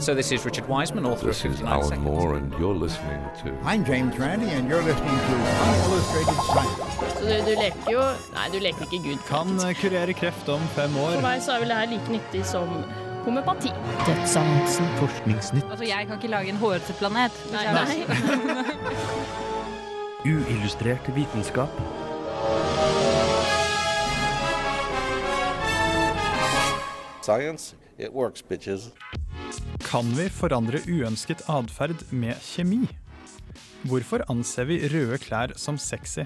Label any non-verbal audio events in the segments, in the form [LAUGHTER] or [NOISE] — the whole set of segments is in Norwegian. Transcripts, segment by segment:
So this is Richard Wiseman, author This of is Alan Seconds. Moore, and you're listening to I'm James Randi, and you're listening to Unillustrated Science. Så du, du leker jo Nei, du leker ikke Gud. Kan kurere kreft om fem For meg så er vel det her like nyttig som homøopati. Dødsannonsen. Forskningsnytt. Altså, jeg kan ikke lage en hårete planet. Nei, nei. [LAUGHS] Uillustrert vitenskap. Science, it works, bitches. Kan vi forandre uønsket atferd med kjemi? Hvorfor anser vi røde klær som sexy?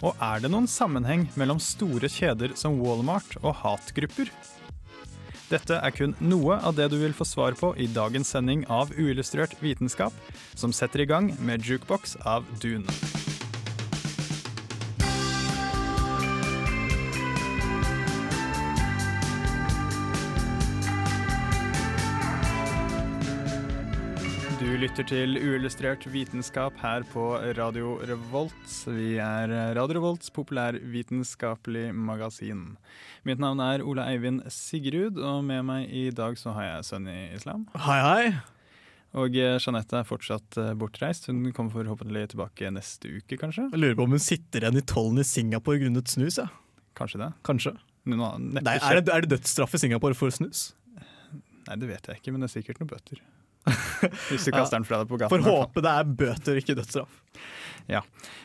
Og er det noen sammenheng mellom store kjeder som Walmart og hatgrupper? Dette er kun noe av det du vil få svar på i dagens sending av Uillustrert vitenskap, som setter i gang med Jukebox av Dune. Du lytter til uillustrert vitenskap her på Radio Revolt. Vi er Radio Revolts populærvitenskapelig magasin. Mitt navn er Ola Eivind Sigrud, og med meg i dag så har jeg Sønn i Islam. Hei, hei. Og eh, Jeanette er fortsatt eh, bortreist. Hun kommer forhåpentlig tilbake neste uke, kanskje? Jeg lurer på om hun sitter igjen i tollen i Singapore grunnet snus. Ja. Kanskje det? Kanskje. Nå, Nei, er, det, er det dødsstraff i Singapore for snus? Nei, det vet jeg ikke, men det er sikkert noen bøter. [LAUGHS] Hvis du kaster den fra deg på gaten. For å håpe det er bøter, ikke dødsstraff.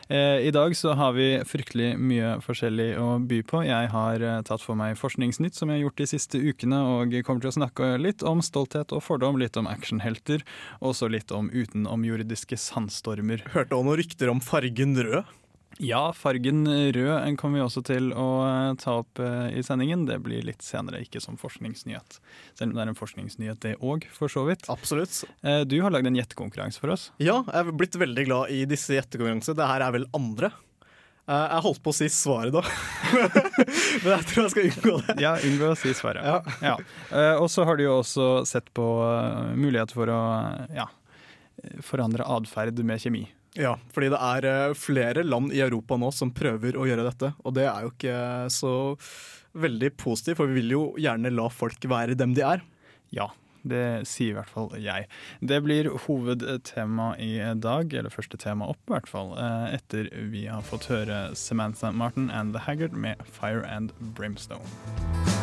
Eh, I dag så har vi fryktelig mye forskjellig å by på. Jeg har eh, tatt for meg Forskningsnytt, som jeg har gjort de siste ukene, og kommer til å snakke litt om stolthet og fordom, litt om actionhelter, og så litt om utenomjordiske sandstormer. Hørte òg noen rykter om fargen rød. Ja, fargen rød kommer vi også til å eh, ta opp eh, i sendingen. Det blir litt senere, ikke som forskningsnyhet. Selv om det er en forskningsnyhet det òg, for så vidt. Absolutt. Eh, Du har lagd en gjettekonkurranse for oss. Ja, jeg er blitt veldig glad i disse gjettekonkurransene. Det her er vel andre. Jeg holdt på å si svaret da, [LAUGHS] men jeg tror jeg skal unngå det. Ja, unngå å si svaret. Ja. Ja. Og så har du jo også sett på mulighet for å ja, forandre atferd med kjemi. Ja, fordi det er eh, flere land i Europa nå som prøver å gjøre dette, og det er jo ikke så veldig positivt, for vi vil jo gjerne la folk være dem de er. Ja, det sier i hvert fall jeg. Det blir hovedtema i dag, eller første tema opp i hvert fall, eh, etter vi har fått høre Samantha Martin and The Haggard med Fire and Brimstone.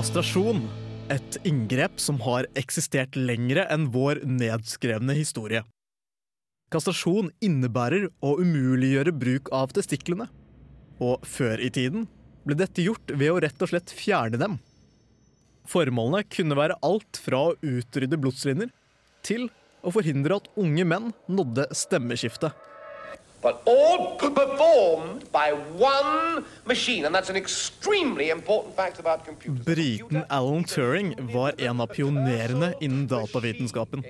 Kastrasjon. Et inngrep som har eksistert lengre enn vår nedskrevne historie. Kastrasjon innebærer å umuliggjøre bruk av testiklene. Og før i tiden ble dette gjort ved å rett og slett fjerne dem. Formålene kunne være alt fra å utrydde blodslinjer til å forhindre at unge menn nådde stemmeskifte. But all performed by one machine, and that's an extremely important fact about computers. Briten Alan Turing var en av pionerene innen datavitenskapen.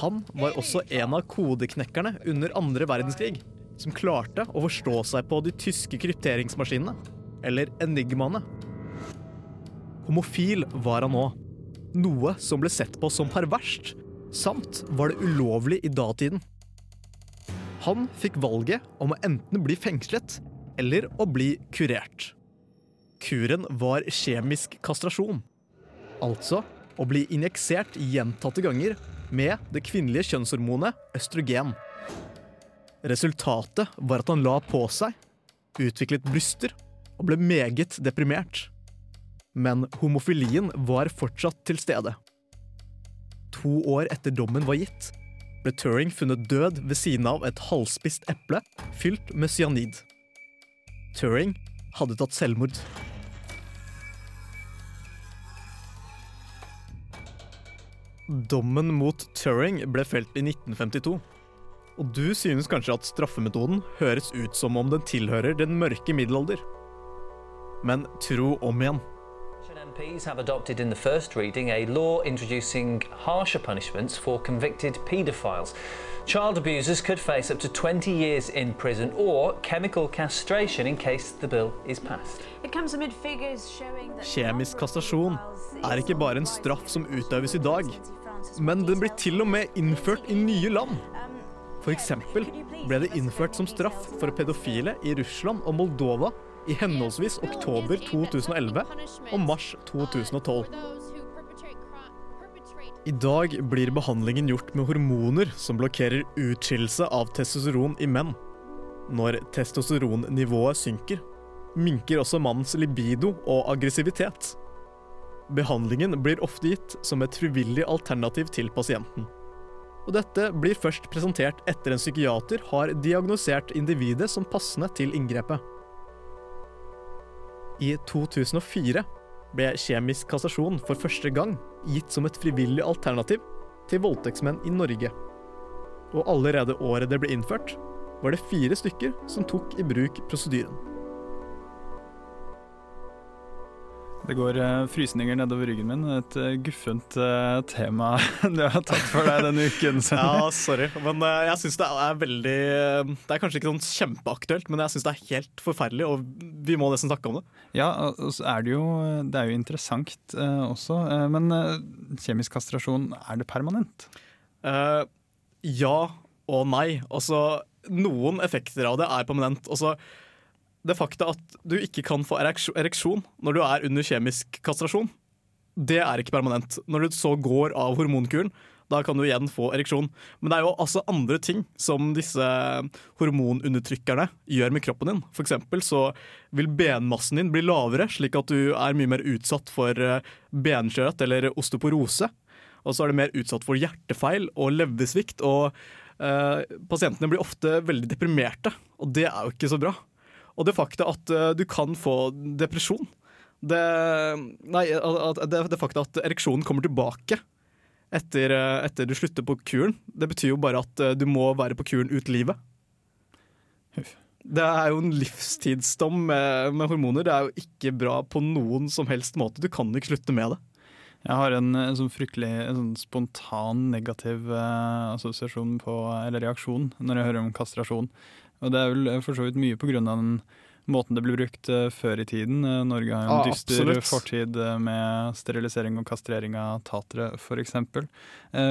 Han var også en av kodeknekkerne under andre verdenskrig, som klarte å forstå seg på de tyske krypteringsmaskinene, eller enigmaene. Homofil var han òg, noe som ble sett på som perverst, samt var det ulovlig i datiden. Han fikk valget om å enten bli fengslet eller å bli kurert. Kuren var kjemisk kastrasjon. Altså å bli injeksert gjentatte ganger med det kvinnelige kjønnshormonet østrogen. Resultatet var at han la på seg, utviklet bryster og ble meget deprimert. Men homofilien var fortsatt til stede. To år etter dommen var gitt, ble Turing funnet død ved siden av et halvspist eple fylt med cyanid. Turing hadde tatt selvmord. Dommen mot Turing ble felt i 1952. Og du synes kanskje at straffemetoden høres ut som om den tilhører den mørke middelalder. Men tro om igjen. MPs have adopted in the first reading a law introducing harsher punishments for convicted paedophiles. Child abusers could face up to 20 years in prison or chemical castration in case the bill is passed. It comes amid figures showing that Kjemisk kastrasjon er ikke bare en straff som utøves i dag, men den blir til og med innført i nye land. For eksempel ble det innført som straff for pedofile i Russland og Moldova i henholdsvis oktober 2011 og mars 2012. I dag blir behandlingen gjort med hormoner som blokkerer utskillelse av testosteron i menn. Når testosteronnivået synker, minker også mannens libido og aggressivitet. Behandlingen blir ofte gitt som et frivillig alternativ til pasienten. Og dette blir først presentert etter en psykiater har diagnosert individet som passende til inngrepet. I 2004 ble kjemisk kassasjon for første gang gitt som et frivillig alternativ til voldtektsmenn i Norge. Og allerede året det ble innført, var det fire stykker som tok i bruk prosedyren. Det går eh, frysninger nedover ryggen min. Et eh, guffent eh, tema [LAUGHS] du har tatt for deg denne uken. [LAUGHS] Ja, sorry, men jeg syns det er veldig Det er kanskje ikke sånn kjempeaktuelt, men jeg syns det er helt forferdelig, og vi må nesten snakke om det. Ja, og så er det jo Det er jo interessant også. men kjemisk kastrasjon, er det permanent? Uh, ja og nei. Altså, noen effekter av det er permanent. Altså, det fakta at du ikke kan få ereksjon, når du er under kjemisk kastrasjon, det er ikke permanent. Når du så går av hormonkuren, da kan du igjen få ereksjon. Men det er jo altså andre ting som disse hormonundertrykkerne gjør med kroppen din. For eksempel så vil benmassen din bli lavere, slik at du er mye mer utsatt for eh, benskjørhet eller osteoporose. Og så er du mer utsatt for hjertefeil og leversvikt. Og eh, pasientene blir ofte veldig deprimerte, og det er jo ikke så bra. Og det fakta at eh, du kan få depresjon det, Nei, at- det, det fakta at ereksjonen kommer tilbake etter, eh, etter du slutter på kuren, det betyr jo bare at eh, du må være på kuren ut livet. Det er jo en livstidsdom med, med hormoner. Det er jo ikke bra på noen som helst måte. Du kan ikke slutte med det. Jeg har en, sånn fryktelig en sånn spontan negativ eh, assosiasjon på, eller reaksjon når jeg hører om kastrasjon. Og det er vel eh, for så vidt mye av den måten det ble brukt eh, før i tiden. Eh, Norge har jo en ah, dyster absolutt. fortid med sterilisering og kastrering av tatere, f.eks.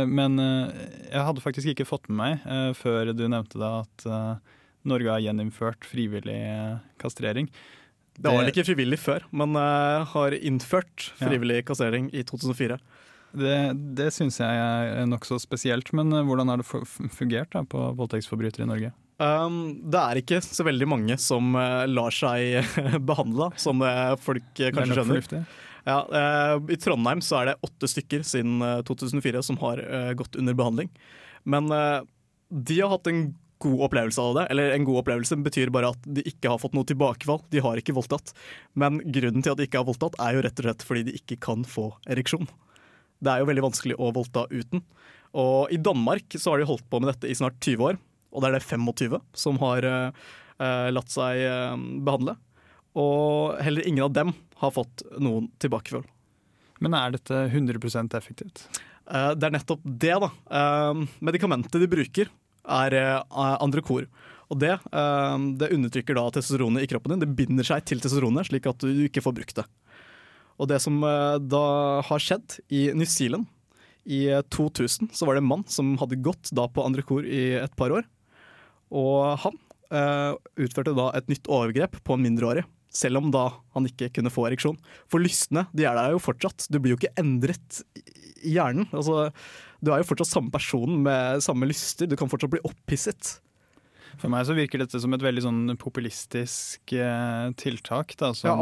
Men jeg hadde faktisk ikke fått med meg før du nevnte det at Norge har gjeninnført frivillig kastrering. Det var vel ikke frivillig før, men har innført frivillig kastrering i 2004. Det, det syns jeg er nokså spesielt, men hvordan har det fungert da, på voldtektsforbrytere i Norge? Um, det er ikke så veldig mange som uh, lar seg [LAUGHS] behandle, som uh, folk uh, kanskje skjønner. Ja, eh, I Trondheim så er det åtte stykker siden eh, 2004 som har eh, gått under behandling. Men eh, de har hatt en god opplevelse av det. Eller en god opplevelse betyr bare at de ikke har fått noe tilbakefall. De har ikke voldtatt. Men grunnen til at de ikke har voldtatt, er jo rett og slett fordi de ikke kan få ereksjon. Det er jo veldig vanskelig å voldta uten. Og i Danmark så har de holdt på med dette i snart 20 år. Og det er det 25 som har eh, eh, latt seg eh, behandle. Og heller ingen av dem har fått noen tilbakefall. Men er dette 100% effektivt? Det er nettopp det, da. Medikamentet de bruker, er Androcor. Og det, det undertrykker da testosteronet i kroppen din. Det binder seg til testosteronet, slik at du ikke får brukt det. Og det som da har skjedd i New Zealand i eh, 2000, så var det en mann som hadde gått da på Androcor i et par år. Og han uh, utførte da et nytt overgrep på en mindreårig. Selv om da han ikke kunne få ereksjon. For lystne de er der jo fortsatt. Du blir jo ikke endret i hjernen. Altså, du er jo fortsatt samme person med samme lyster. Du kan fortsatt bli opphisset. For meg så virker dette som et veldig sånn populistisk eh, tiltak. Da, som, Ja,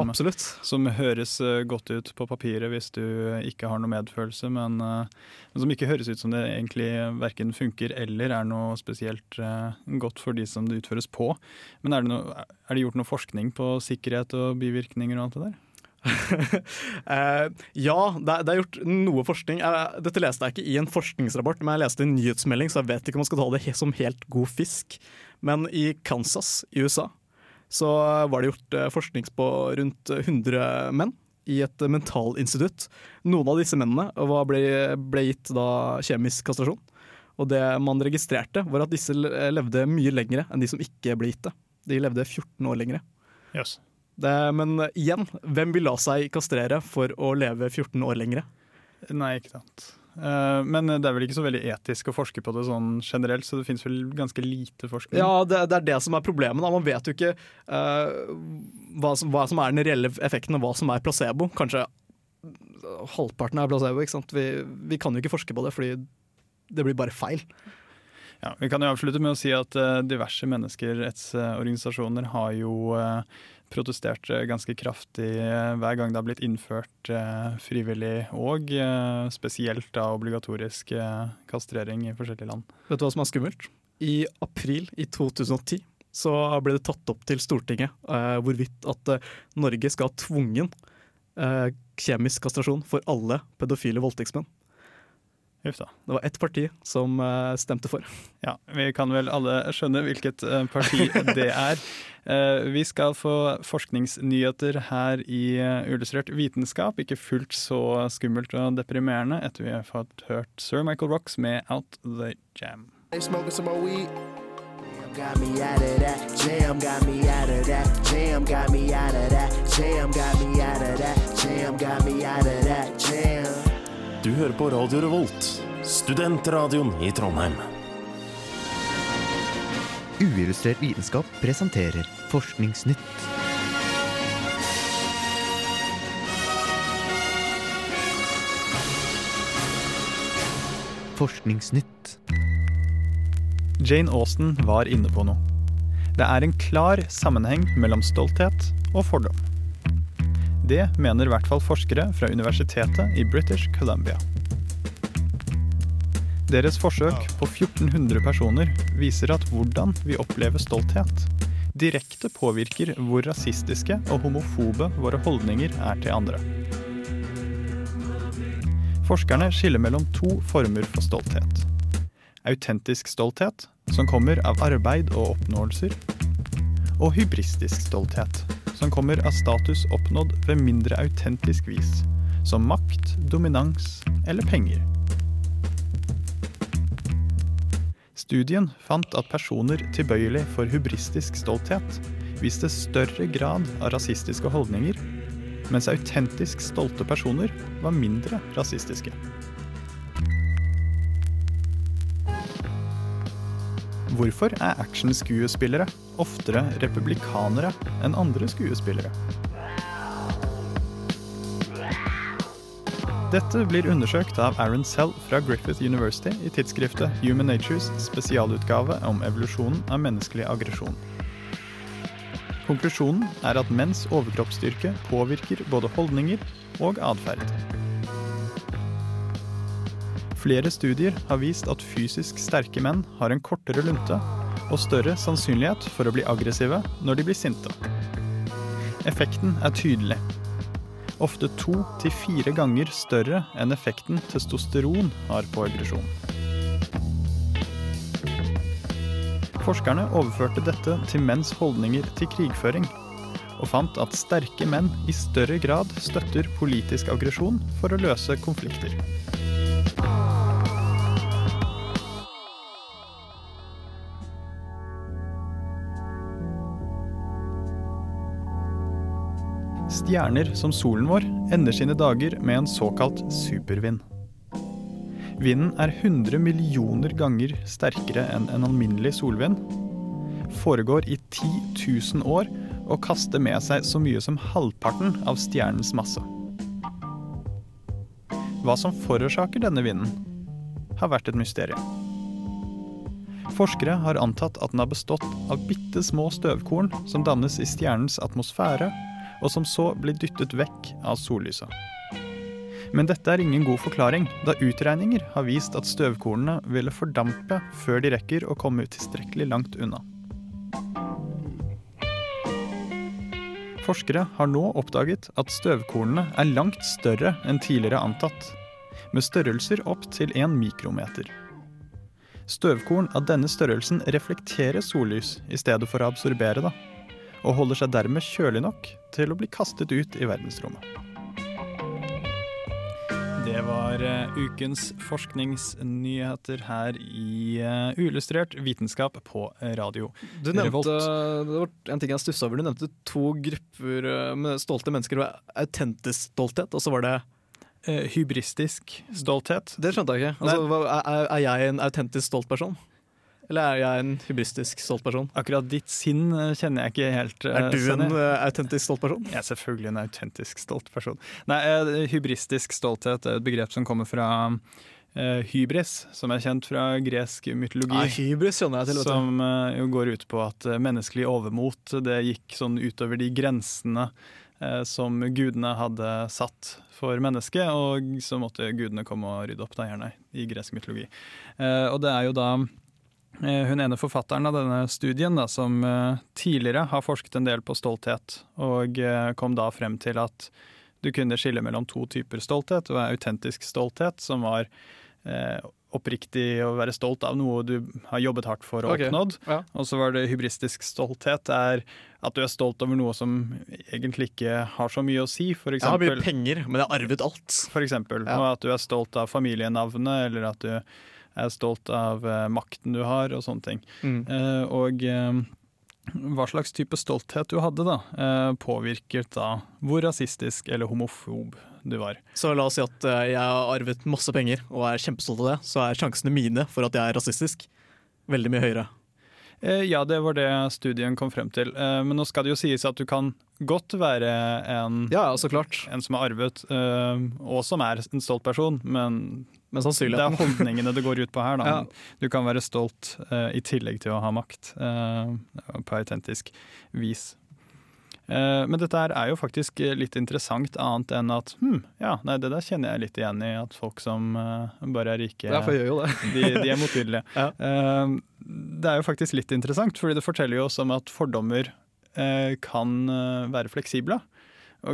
som høres eh, godt ut på papiret hvis du ikke har noe medfølelse, men, eh, men som ikke høres ut som det egentlig verken funker eller er noe spesielt eh, godt for de som det utføres på. Men er det, noe, er det gjort noe forskning på sikkerhet og bivirkninger og alt det der? [LAUGHS] Eh, ja, det er, det er gjort noe forskning. Eh, dette leste jeg ikke i en forskningsrapport, men jeg leste en nyhetsmelding, så jeg vet ikke om man skal ta det som helt god fisk. Men i Kansas i USA så var det gjort eh, forskning på rundt 100 menn i et eh, mentalinstitutt. Noen av disse mennene ble, ble gitt da kjemisk kastrasjon. Og det man registrerte, var at disse levde mye lengre enn de som ikke ble gitt det. De levde 14 år lengre. Yes. Det, men igjen, hvem vil la seg kastrere for å leve 14 år lengre? Nei, ikke sant. Eh, Men det er vel ikke så veldig etisk å forske på det sånn generelt, så det finnes vel ganske lite forskning. Ja, det, det er det som er problemet. Da. Man vet jo ikke uh, hva, som, hva som er den reelle effekten, og hva som er placebo. Kanskje halvparten er placebo. Ikke sant? Vi, vi kan jo ikke forske på det, fordi det blir bare feil. Ja, vi kan jo avslutte med å si at eh, diverse menneskerettsorganisasjoner har jo eh, protestert ganske kraftig eh, hver gang det har blitt innført eh, frivillig og eh, spesielt da obligatorisk kastrering i forskjellige land. Vet du hva som er skummelt? I april i 2010 så ble det tatt opp til Stortinget eh, hvorvidt at Norge skal ha tvungen eh, kjemisk kastrasjon for alle pedofile voldtektsmenn. Huff da. Det var ett parti som eh, stemte for. Ja, vi kan vel alle skjønne hvilket eh, parti det er. [LAUGHS] Eh, Vi skal få forskningsnyheter her i Illustrert vitenskap. Ikke fullt så skummelt og deprimerende etter vi har fått hørt Sir Michael Rocks med Out the Jam. Ain't smoking some more weed. Got me out of that jam, got me out of that jam, got me out of that jam, got me out of that jam, got me out of that jam. Du hører på Radio Revolt, studentradioen i Trondheim. Uillustrert vitenskap presenterer Forskningsnytt. Forskningsnytt. Jane Austen var inne på noe. Det er en klar sammenheng mellom stolthet og fordom. Det mener i hvert fall forskere fra universitetet i British Columbia. Deres forsøk på 1400 personer viser at hvordan vi opplever stolthet, direkte påvirker hvor rasistiske og homofobe våre holdninger er til andre. Forskerne skiller mellom to former for stolthet. Autentisk stolthet, som kommer av arbeid og oppnåelser. Og hybristisk stolthet, som kommer av status oppnådd ved mindre autentisk vis, som makt, dominans eller penger. Studien fant at personer tilbøyelig for hubristisk stolthet viste større grad av rasistiske holdninger, mens autentisk stolte personer var mindre rasistiske. Hvorfor er actionskuespillere oftere republikanere enn andre skuespillere? Dette blir undersøkt av Aaron Sell fra Griffith University i tidsskriftet Human Natures spesialutgave om evolusjonen av menneskelig aggresjon. Konklusjonen er at menns overkroppsstyrke påvirker både holdninger og atferd. Flere studier har vist at fysisk sterke menn har en kortere lunte og større sannsynlighet for å bli aggressive når de blir sinte. Effekten er tydelig. Ofte to til fire ganger større enn effekten testosteron har på aggresjon. Forskerne overførte dette til menns holdninger til krigføring, og fant at sterke menn i større grad støtter politisk aggresjon for å løse konflikter. Stjerner som solen vår ender sine dager med en såkalt supervind. Vinden er 100 millioner ganger sterkere enn en alminnelig solvind, foregår i 10 000 år og kaster med seg så mye som halvparten av stjernens masse. Hva som forårsaker denne vinden, har vært et mysterium. Forskere har antatt at den har bestått av bitte små støvkorn som dannes i stjernens atmosfære, og som så blir dyttet vekk av sollyset. Men dette er ingen god forklaring, da utregninger har vist at støvkornene ville fordampe før de rekker å komme tilstrekkelig langt unna. Forskere har nå oppdaget at støvkornene er langt større enn tidligere antatt, med størrelser opp til en mikrometer. Støvkorn av denne størrelsen reflekterer sollys i stedet for å absorbere det, og holder seg dermed kjølig nok til å bli kastet ut i verdensrommet. Det var eh, ukens forskningsnyheter her i eh, Uillustrert vitenskap på radio. Du nevnte, Revolt. det var en ting jeg stussa over. Du nevnte to grupper eh, med stolte mennesker. Det var Autentisk stolthet, og så var det hybristisk stolthet. Det skjønte jeg ikke. Altså, er, er jeg en autentisk stolt person? Eller er jeg en hybristisk stolt person? Akkurat ditt sinn eh, kjenner jeg ikke helt. eh, Er du en eh, autentisk stolt person? Jeg er selvfølgelig en autentisk stolt person. Nei, uh, Hybristisk stolthet er et begrep som kommer fra uh, hybris, som er kjent fra gresk mytologi. Nei, hybris skjønner jeg til. Vet. Som jo går ut på at menneskelig overmot det gikk sånn utover de grensene som gudene hadde satt for mennesket, og så måtte gudene komme og rydde opp, da gjerne, i gresk mytologi. Og det er jo da hun ene forfatteren av denne studien da, som eh, tidligere har forsket en del på stolthet, og eh, kom da frem til at du kunne skille mellom to typer stolthet. Det var autentisk stolthet, som var eh, oppriktig å være stolt av noe du har jobbet hardt for og Ok, oppnådd. ja. Og så var det hybristisk stolthet, er at du er stolt over noe som egentlig ikke har så mye å si. For Jeg har mye penger, men jeg har arvet alt. for eksempel Ja. og at du er stolt av familienavnet, eller at du er stolt av eh, makten du har, og sånne ting. Mm. Eh, og eh, hva slags type stolthet du hadde, da, påvirket da hvor rasistisk eller homofob du var. Så la oss si at jeg har arvet masse penger og er kjempestolt av det, så er sjansene mine for at jeg er rasistisk, veldig mye høyere. Ja, det var det studien kom frem til. Men nå skal det jo sies at du kan godt være en, en som har arvet, og som er en stolt person, men Men det er holdningene det går ut på her. [LAUGHS] Ja. Du kan være stolt uh, i tillegg til å ha makt, uh, på autentisk vis. Uh, men dette her er jo faktisk litt interessant, annet enn at hm, ja, nei, det der kjenner jeg litt igjen i, at folk som bare er rike, Ja, [LAUGHS] de, de er motvillige. Eh, det er jo faktisk litt interessant, fordi det forteller jo oss om at fordommer kan være fleksible.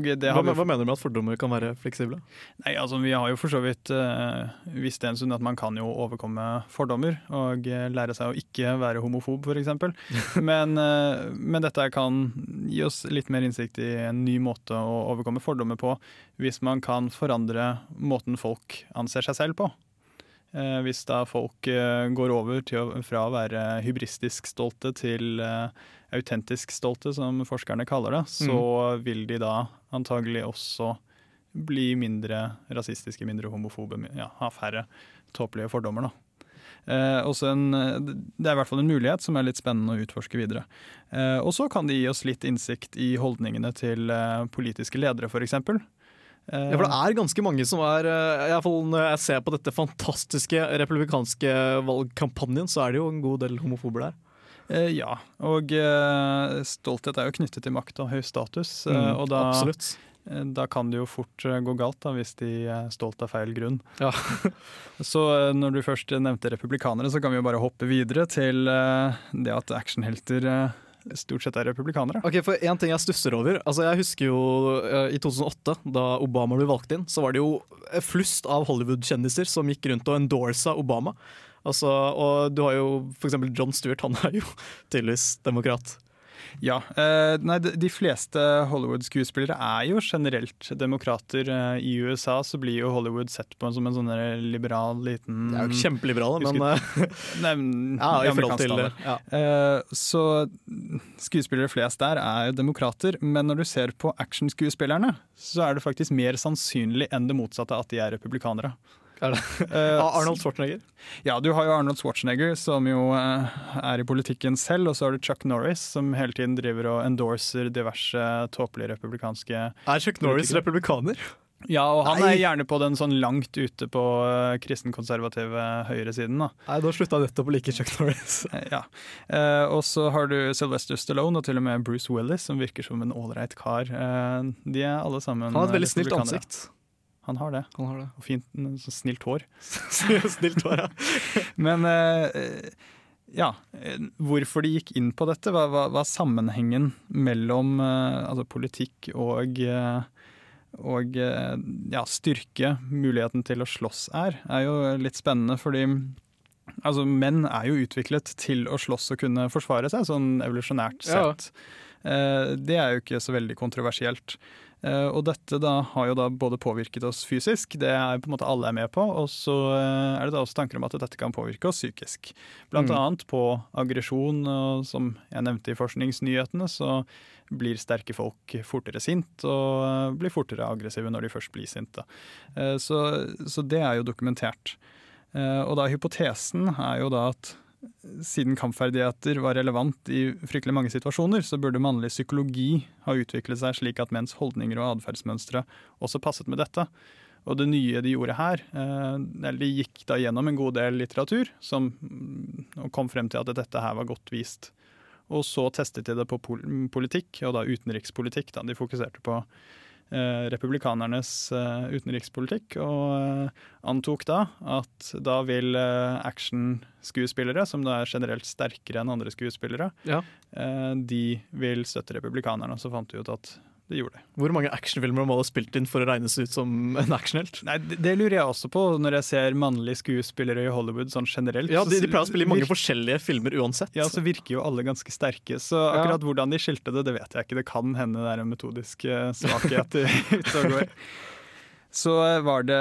Det Hva, vi hva mener du med at fordommer kan være fleksible? Nei, altså Vi har jo for så vidt uh, visst en stund at man kan jo overkomme fordommer og uh, lære seg å ikke være homofob, f.eks. [LAUGHS] men, uh, men dette kan gi oss litt mer innsikt i en ny måte å overkomme fordommer på, hvis man kan forandre måten folk anser seg selv på. Uh, hvis da folk går over til å, fra å være hybristisk stolte til autentisk stolte, som forskerne kaller det, så vil de da antagelig også bli mindre rasistiske, mindre homofobe, ja, ha færre tåpelige fordommer. da. Eh, en, det er i hvert fall en mulighet som er litt spennende å utforske videre. Eh, og så kan det gi oss litt innsikt i holdningene til eh, politiske ledere, f.eks. Eh, Ja, for det er ganske mange som er eh, i hvert fall Når jeg ser på dette fantastiske republikanske valgkampanjen, så er det jo en god del homofober der. Eh, ja, og eh, stolthet er jo knyttet til makt og høy status. eh, Mm, og da, da kan det jo fort gå galt da, hvis de er stolt av feil grunn. Ja. [LAUGHS] så når du først nevnte republikanere, så kan vi jo bare hoppe videre til det at actionhelter stort sett er republikanere. Ok, for En ting jeg stusser over altså Jeg husker jo i 2008, da Obama ble valgt inn, så var det jo flust av Hollywood-kjendiser som gikk rundt og endorsa Obama. Altså, og du har jo eksempel John Stewart, han er jo [LAUGHS] tydeligvis demokrat. Ja. Eh, nei, de, fleste Hollywood-skuespillere er jo generelt demokrater. Eh, I USA så blir jo Hollywood sett på som en sånn liberal liten Det er jo ikke kjempeliberale, men [LAUGHS] Nei, Ja, i forhold til- det. ja. Eh, så skuespillere flest der er jo demokrater, men når du ser på actionskuespillerne, så er det faktisk mer sannsynlig enn det motsatte at de er republikanere. Er det? [LAUGHS] Eh, Arnold Schwarzenegger? Ja, du har jo Arnold Schwarzenegger, som jo eh, er i politikken selv, og så har du Chuck Norris, som hele tiden driver og endorser diverse tåpelige republikanske Er Chuck Norris republikaner? Ja, og han Nei. er gjerne på den sånn langt ute på uh, kristenkonservative høyresiden, da. Nei, da slutta jeg nettopp å like Chuck Norris. [LAUGHS] Ja. Uh, og så har du Sylvester Stallone og til og med Bruce Willis, som virker som en ålreit kar. Uh, de er alle sammen Han har et veldig snilt ansikt. Han har det. Han har det. Og fint, så snilt hår. [LAUGHS] Snilt hår, ja. Men eh, ja, eh, hvorfor de gikk inn på dette, hva er sammenhengen mellom eh, altså politikk og, og ja, styrke, muligheten til å slåss er, er jo litt spennende, fordi altså, menn er jo utviklet til å slåss og kunne forsvare seg, sånn evolusjonært Ja. sett. Eh, Det er jo ikke så veldig kontroversielt. Eh, Og dette da har jo da både påvirket oss fysisk, det er på en måte alle er med på, og så eh, er det da også tanker om at dette kan påvirke oss psykisk. Blant Mm. annet på aggresjon, og som jeg nevnte i forskningsnyhetene, så blir sterke folk fortere sint og eh, blir fortere aggressive når de først blir sinte. Så, så det er jo dokumentert. Og da hypotesen er jo da at siden kampferdigheter var relevant i fryktelig mange situasjoner, så burde mannlig psykologi ha utviklet seg slik at menns holdninger og atferdsmønstre også passet med dette. Og det nye de gjorde her, eh, eller de gikk da gjennom en god del litteratur som, og kom frem til at dette her var godt vist. Og så testet de det på politikk, og da utenrikspolitikk. Da. De fokuserte på republikanernes eh, utenrikspolitikk, og eh, antok da at da vil eh, actionskuespillere, som da er generelt sterkere enn andre skuespillere, Ja. eh, de vil støtte republikanerne. Så fant vi ut at det gjorde det. Hvor mange actionfilmer må ha spilt inn for å regnes ut som en actionhelt? Nei, det, det lurer jeg også på når jeg ser mannlige skuespillere i Hollywood sånn generelt. Ja, de, de pleier å spille i mange forskjellige filmer uansett. Ja, så virker jo alle ganske sterke. Så Ja. akkurat hvordan de skilte det, det vet jeg ikke. Det kan hende det er en metodisk eh, svakhet [LAUGHS] ute og går. Så eh, var det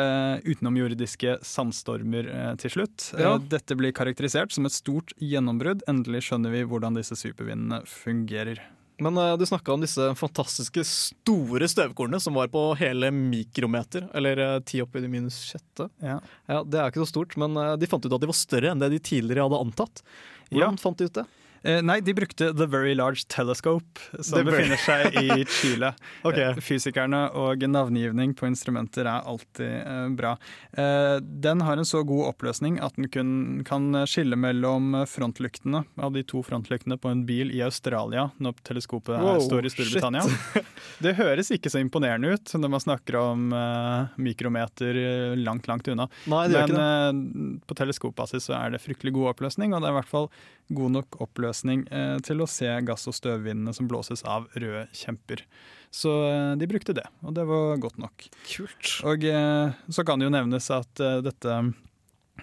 utenomjordiske sandstormer eh, til slutt. Ja. Dette blir karakterisert som et stort gjennombrudd. Endelig skjønner vi hvordan disse supervindene fungerer. Men uh, du snakka om disse fantastiske store støvkornene som var på hele mikrometer, eller eh, ti oppi det minus sjette. Ja. Det er ikke så stort, men uh, de fant ut at de var større enn det de tidligere hadde antatt. Hvordan fant de ut det? Eh, nei, de brukte The Very Large Telescope, som The befinner seg i Chile. [LAUGHS] Ok. Eh, Fysikerne og navngivning på instrumenter er alltid eh, bra. Den har en så god oppløsning at den kun, kan skille mellom frontlyktene av de to frontlyktene på en bil i Australia når teleskopet Wow, står i Storbritannia. [LAUGHS] Det høres ikke så imponerende ut når man snakker om mikrometer langt, langt unna. Nei, Men på teleskopbasis så er det fryktelig god oppløsning, og det er i hvert fall god nok oppløsning eh, til å se gass- og støvvindene som blåses av røde kjemper. Så eh, de brukte det, og det var godt nok. Kult. Og eh, så kan det jo nevnes at dette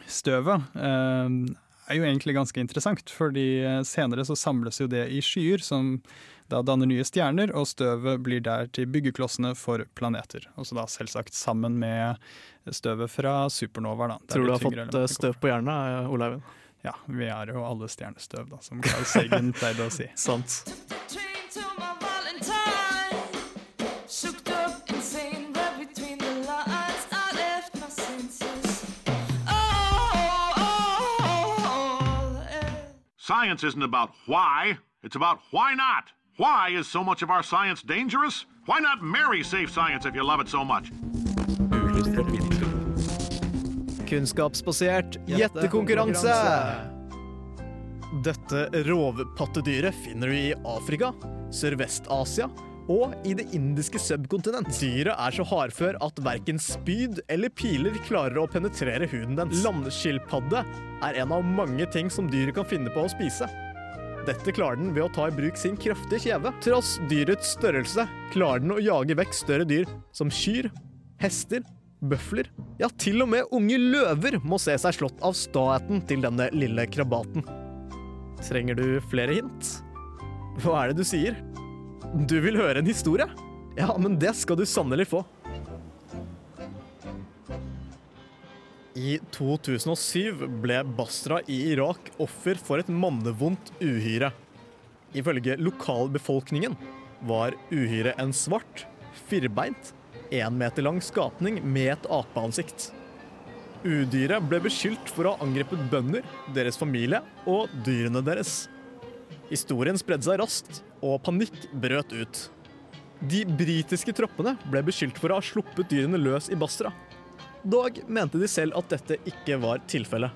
støvet er jo egentlig ganske interessant, fordi senere så samles jo det i skyer som da danner nye stjerner, og støvet blir der til byggeklossene for planeter. Også da selvsagt sammen med støvet fra supernovaer. Tror du har fått støv på hjernen, Oleiven? Ja, vi er jo alle stjernestøv, da, som Carl Sagen [LAUGHS] pleide å si. Sant. Shook up, insane, read between the lines. I left my senses. Science isn't about why, it's about why not. Why is so much of our science dangerous? Why not marry safe science if you love it so much? Kunnskapsbasert gjettekonkurranse! Dette rovpattedyret finner du i Afrika, Sørvest-Asia og i det indiske subkontinent. Dyret er så hardfør at verken spyd eller piler klarer å penetrere huden dens. Landskilpadde er en av mange ting som dyret kan finne på å spise. Dette klarer den ved å ta i bruk sin kraftige kjeve. Tross dyrets størrelse klarer den å jage vekk større dyr som kyr, hester, bøfler. Ja, til og med unge løver må se seg slått av staheten til denne lille krabaten. Trenger du flere hint? Hva er det du sier? Du vil høre en historie? Ja, men det skal du sannelig få. I 2007 ble Basra i Irak offer for et mannevondt uhyre. Ifølge lokalbefolkningen var uhyret en svart, firbeint, én meter lang skapning med et apeansikt. Udyret ble beskyldt for å ha angrepet bønder, deres familie og dyrene deres. Historien spredde seg raskt, og panikk brøt ut. De britiske troppene ble beskyldt for å ha sluppet dyrene løs i Basra. Dog mente de selv at dette ikke var tilfellet.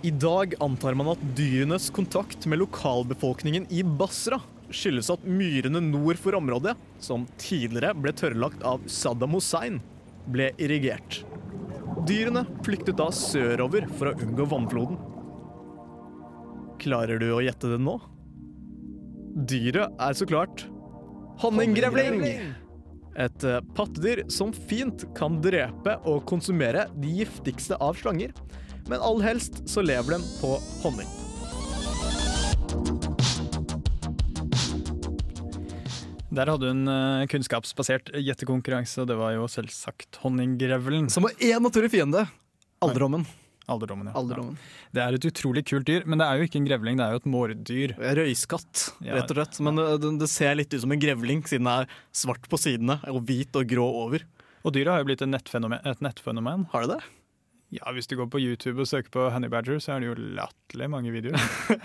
I dag antar man at dyrenes kontakt med lokalbefolkningen i Basra skyldes at myrene nord for området, som tidligere ble tørrlagt av Saddam Hussein, ble irrigert. Dyrene flyktet da sørover for å unngå vannfloden. Klarer du å gjette det nå? Dyret er så klart honninggrevling! Et eh, pattedyr som fint kan drepe og konsumere de giftigste av slanger, men aller helst så lever den på honning. Der hadde hun en eh, kunnskapsbasert gjettekonkurranse, og det var jo selvsagt honninggrevelen. Som var én naturlig fiende. Alderdommen. Alderdommen, ja. Alderdommen. Det er et utrolig kult dyr, men det er jo ikke en grevling, det er jo et mårdyr. Røyskatt, rett og slett. Men uh, det, det ser litt ut som en grevling, siden det er svart på sidene og hvit og grå over. Og dyret har jo blitt et nettfenomen. Et nettfenomen. Har det det? Ja, hvis du går på YouTube og søker på honey badger, så er det jo latterlig mange videoer.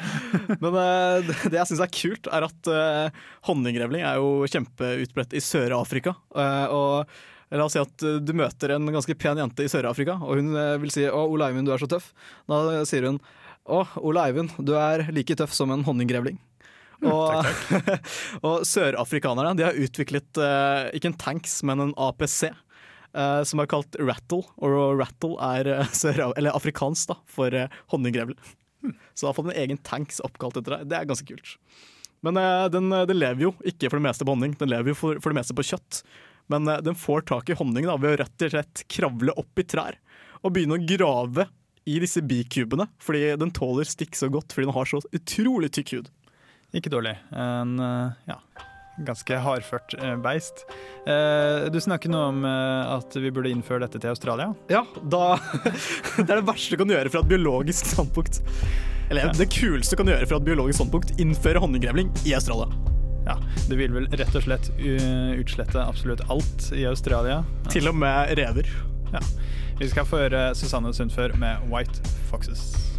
[LAUGHS] Men uh, det det jeg syns er kult, er at uh, honninggrevling er jo kjempeutbredt i Sør-Afrika. Uh, og la oss si at uh, du møter en ganske pen jente i Sør-Afrika, og hun vil si 'Å, Ole Eivind, du er så tøff'. Da sier hun 'Å, Ole Eivind, du er like tøff som en honninggrevling'. Og, [LAUGHS] og sørafrikanerne de har utviklet ikke en tanks, men en APC. Eh, som er kalt rattle, og rattle er [LAUGHS] uh, sør afrikansk da, for uh, honninggrevling. Så det har fått en egen tanks oppkalt etter deg. Det er ganske kult. Men eh, den, eh, den lever jo ikke for det meste på honning, den lever jo for, for det meste på kjøtt. Men eh, den får tak i honning da, ved å rett og slett kravle opp i trær og begynne å grave i disse bikubene, fordi den tåler stikk så godt fordi den har så utrolig tykk hud. Ikke dårlig. En eh, ja, ganske hardført eh, beist. Eh, du snakker nå om eh, at vi burde innføre dette til Australia. Ja, da [LAUGHS] Det er det verste du kan gjøre fra et biologisk standpunkt. Eller det kuleste du kan gjøre fra et biologisk standpunkt, innføre honninggrevling i Australia. Ja, Det vil vel rett og slett utslette absolutt alt i Australia. Til og med rever. Ja. Vi skal få høre Susanne Sundfør med 'White Foxes'.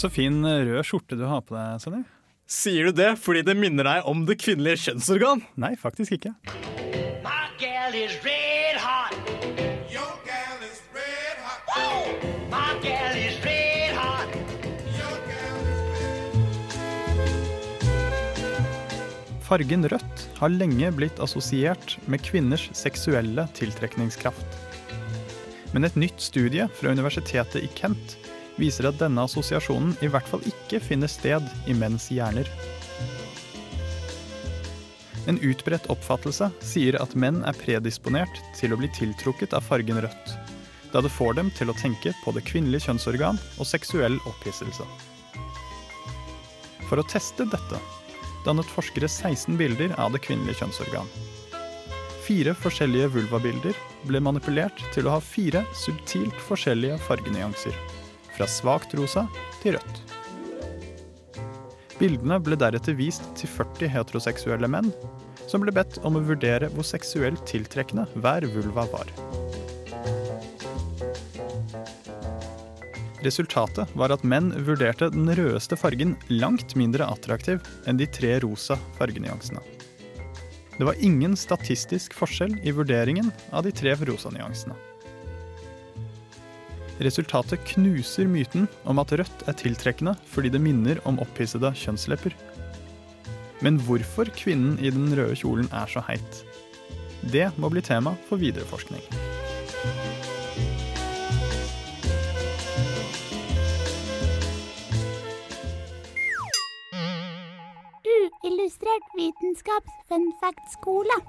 Så fin rød skjorte du har på deg, Sonny. Sier du det fordi det minner deg om det kvinnelige kjønnsorgan? Nei, faktisk ikke. My gal is red hot. Your gal is red hot. Woo! My gal is red hot. Fargen rødt har lenge blitt assosiert med kvinners seksuelle tiltrekningskraft. Men et nytt studie fra universitetet i Kent viser at denne assosiasjonen i hvert fall ikke finner sted i menns hjerner. En utbredt oppfattelse sier at menn er predisponert til å bli tiltrukket av fargen rødt, da det får dem til å tenke på det kvinnelige kjønnsorgan og seksuell opphisselse. For å teste dette dannet forskere 16 bilder av det kvinnelige kjønnsorgan. Fire forskjellige vulvabilder ble manipulert til å ha fire subtilt forskjellige fargenyanser, fra svakt rosa til rødt. Bildene ble deretter vist til 40 heteroseksuelle menn, som ble bedt om å vurdere hvor seksuelt tiltrekkende hver vulva var. Resultatet var at menn vurderte den rødeste fargen langt mindre attraktiv enn de tre rosa fargenyansene. Det var ingen statistisk forskjell i vurderingen av de tre rosa nyansene. Resultatet knuser myten om at rødt er tiltrekkende fordi det minner om opphissede kjønnslepper. Men hvorfor kvinnen i den røde kjolen er så heit? Det må bli tema for videre forskning. Uillustrert vitenskaps fun fact-skole.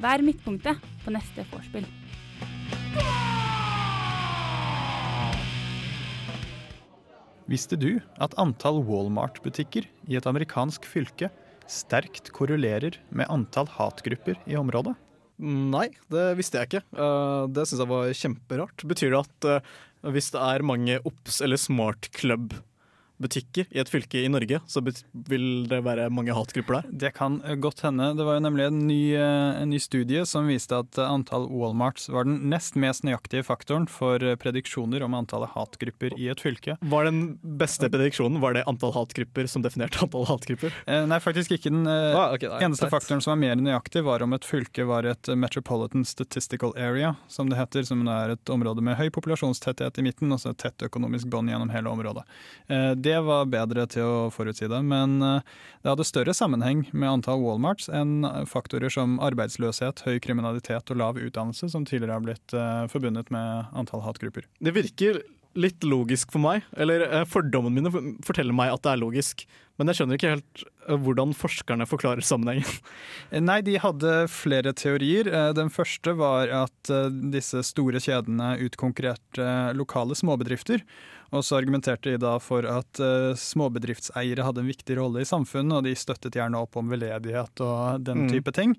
Vær midtpunktet på neste vorspiel. Visste du at antall Walmart-butikker i et amerikansk fylke sterkt korrelerer med antall hatgrupper i området? Nei, det visste jeg ikke. Eh, det syns jeg var kjemperart. Betyr det at eh, hvis det er mange OBS eller Smart Club-butikker i et fylke i Norge, så vil det være mange hatgrupper der? Det kan eh, godt hende. Det var jo nemlig en ny, eh, en ny studie som viste at eh, antall Walmarts var den nest mest nøyaktige faktoren for prediksjoner om antallet hatgrupper i et fylke. Var den beste prediksjonen var det antall hatgrupper som definerte antall hatgrupper? Nei, faktisk ikke. Den Ah, okay, nei, eneste faktoren som var mer nøyaktig, var om et fylke var et metropolitan statistical area, som det heter, som er et område med høy populasjonstetthet i midten, og så et tett økonomisk bånd gjennom hele området. Eh, Det var bedre til å forutsi det, men eh, det hadde større sammenheng med antall Walmarts enn faktorer som arbeidsløshet, høy kriminalitet og lav utdannelse, som tidligere har blitt eh, forbundet med antall hatgrupper. Det virker litt logisk for meg. Eller eh, fordommene mine forteller meg at det er logisk. Men jeg skjønner ikke helt hvordan forskerne forklarer sammenhengen. [LAUGHS] Nei, de hadde flere teorier. Den første var at disse store kjedene utkonkurrerte lokale småbedrifter. Og så argumenterte de da for at uh, småbedriftseiere hadde en viktig rolle i samfunnet, og de støttet gjerne opp om veldedighet og den Mm. type ting,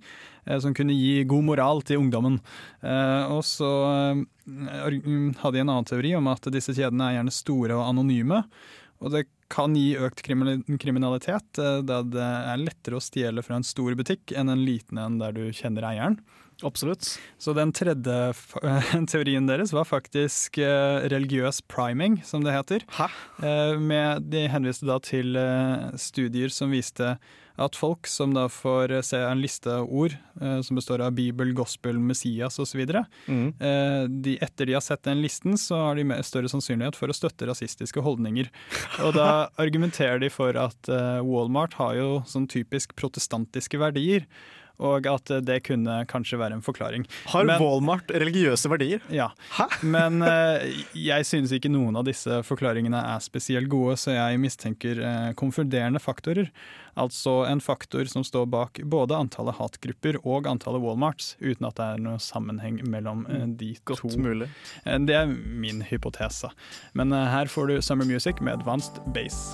uh, som kunne gi god moral til ungdommen. Uh, Og så eh, hadde de en annen teori om at disse kjedene er gjerne store og anonyme. Og det kan gi økt kriminalitet, da det er lettere å stjele fra en stor butikk enn en liten en der du kjenner eieren. Absolutt. Så den tredje [LAUGHS] teorien deres var faktisk eh, religiøs priming, som det heter. Hæ? med, de henviste da til eh, studier som viste at folk som da får se en liste av ord eh, som består av Bibel, Gospel, Messias osv., Mm. eh, de, etter de har sett den listen, så har de større sannsynlighet for å støtte rasistiske holdninger. [LAUGHS] Og da argumenterer de for at eh, Walmart har jo sånn typisk protestantiske verdier. Og at det kunne kanskje være en forklaring. Har Men- Walmart religiøse verdier? Ja. Hæ? Men eh, jeg synes ikke noen av disse forklaringene er spesielt gode, så jeg mistenker eh, konfunderende faktorer. Altså en faktor som står bak både antallet hatgrupper og antallet Walmarts, uten at det er noe sammenheng mellom eh, de Godt to. mulig. Det er min hypotese. Men her får du Summer Music med advanced bass.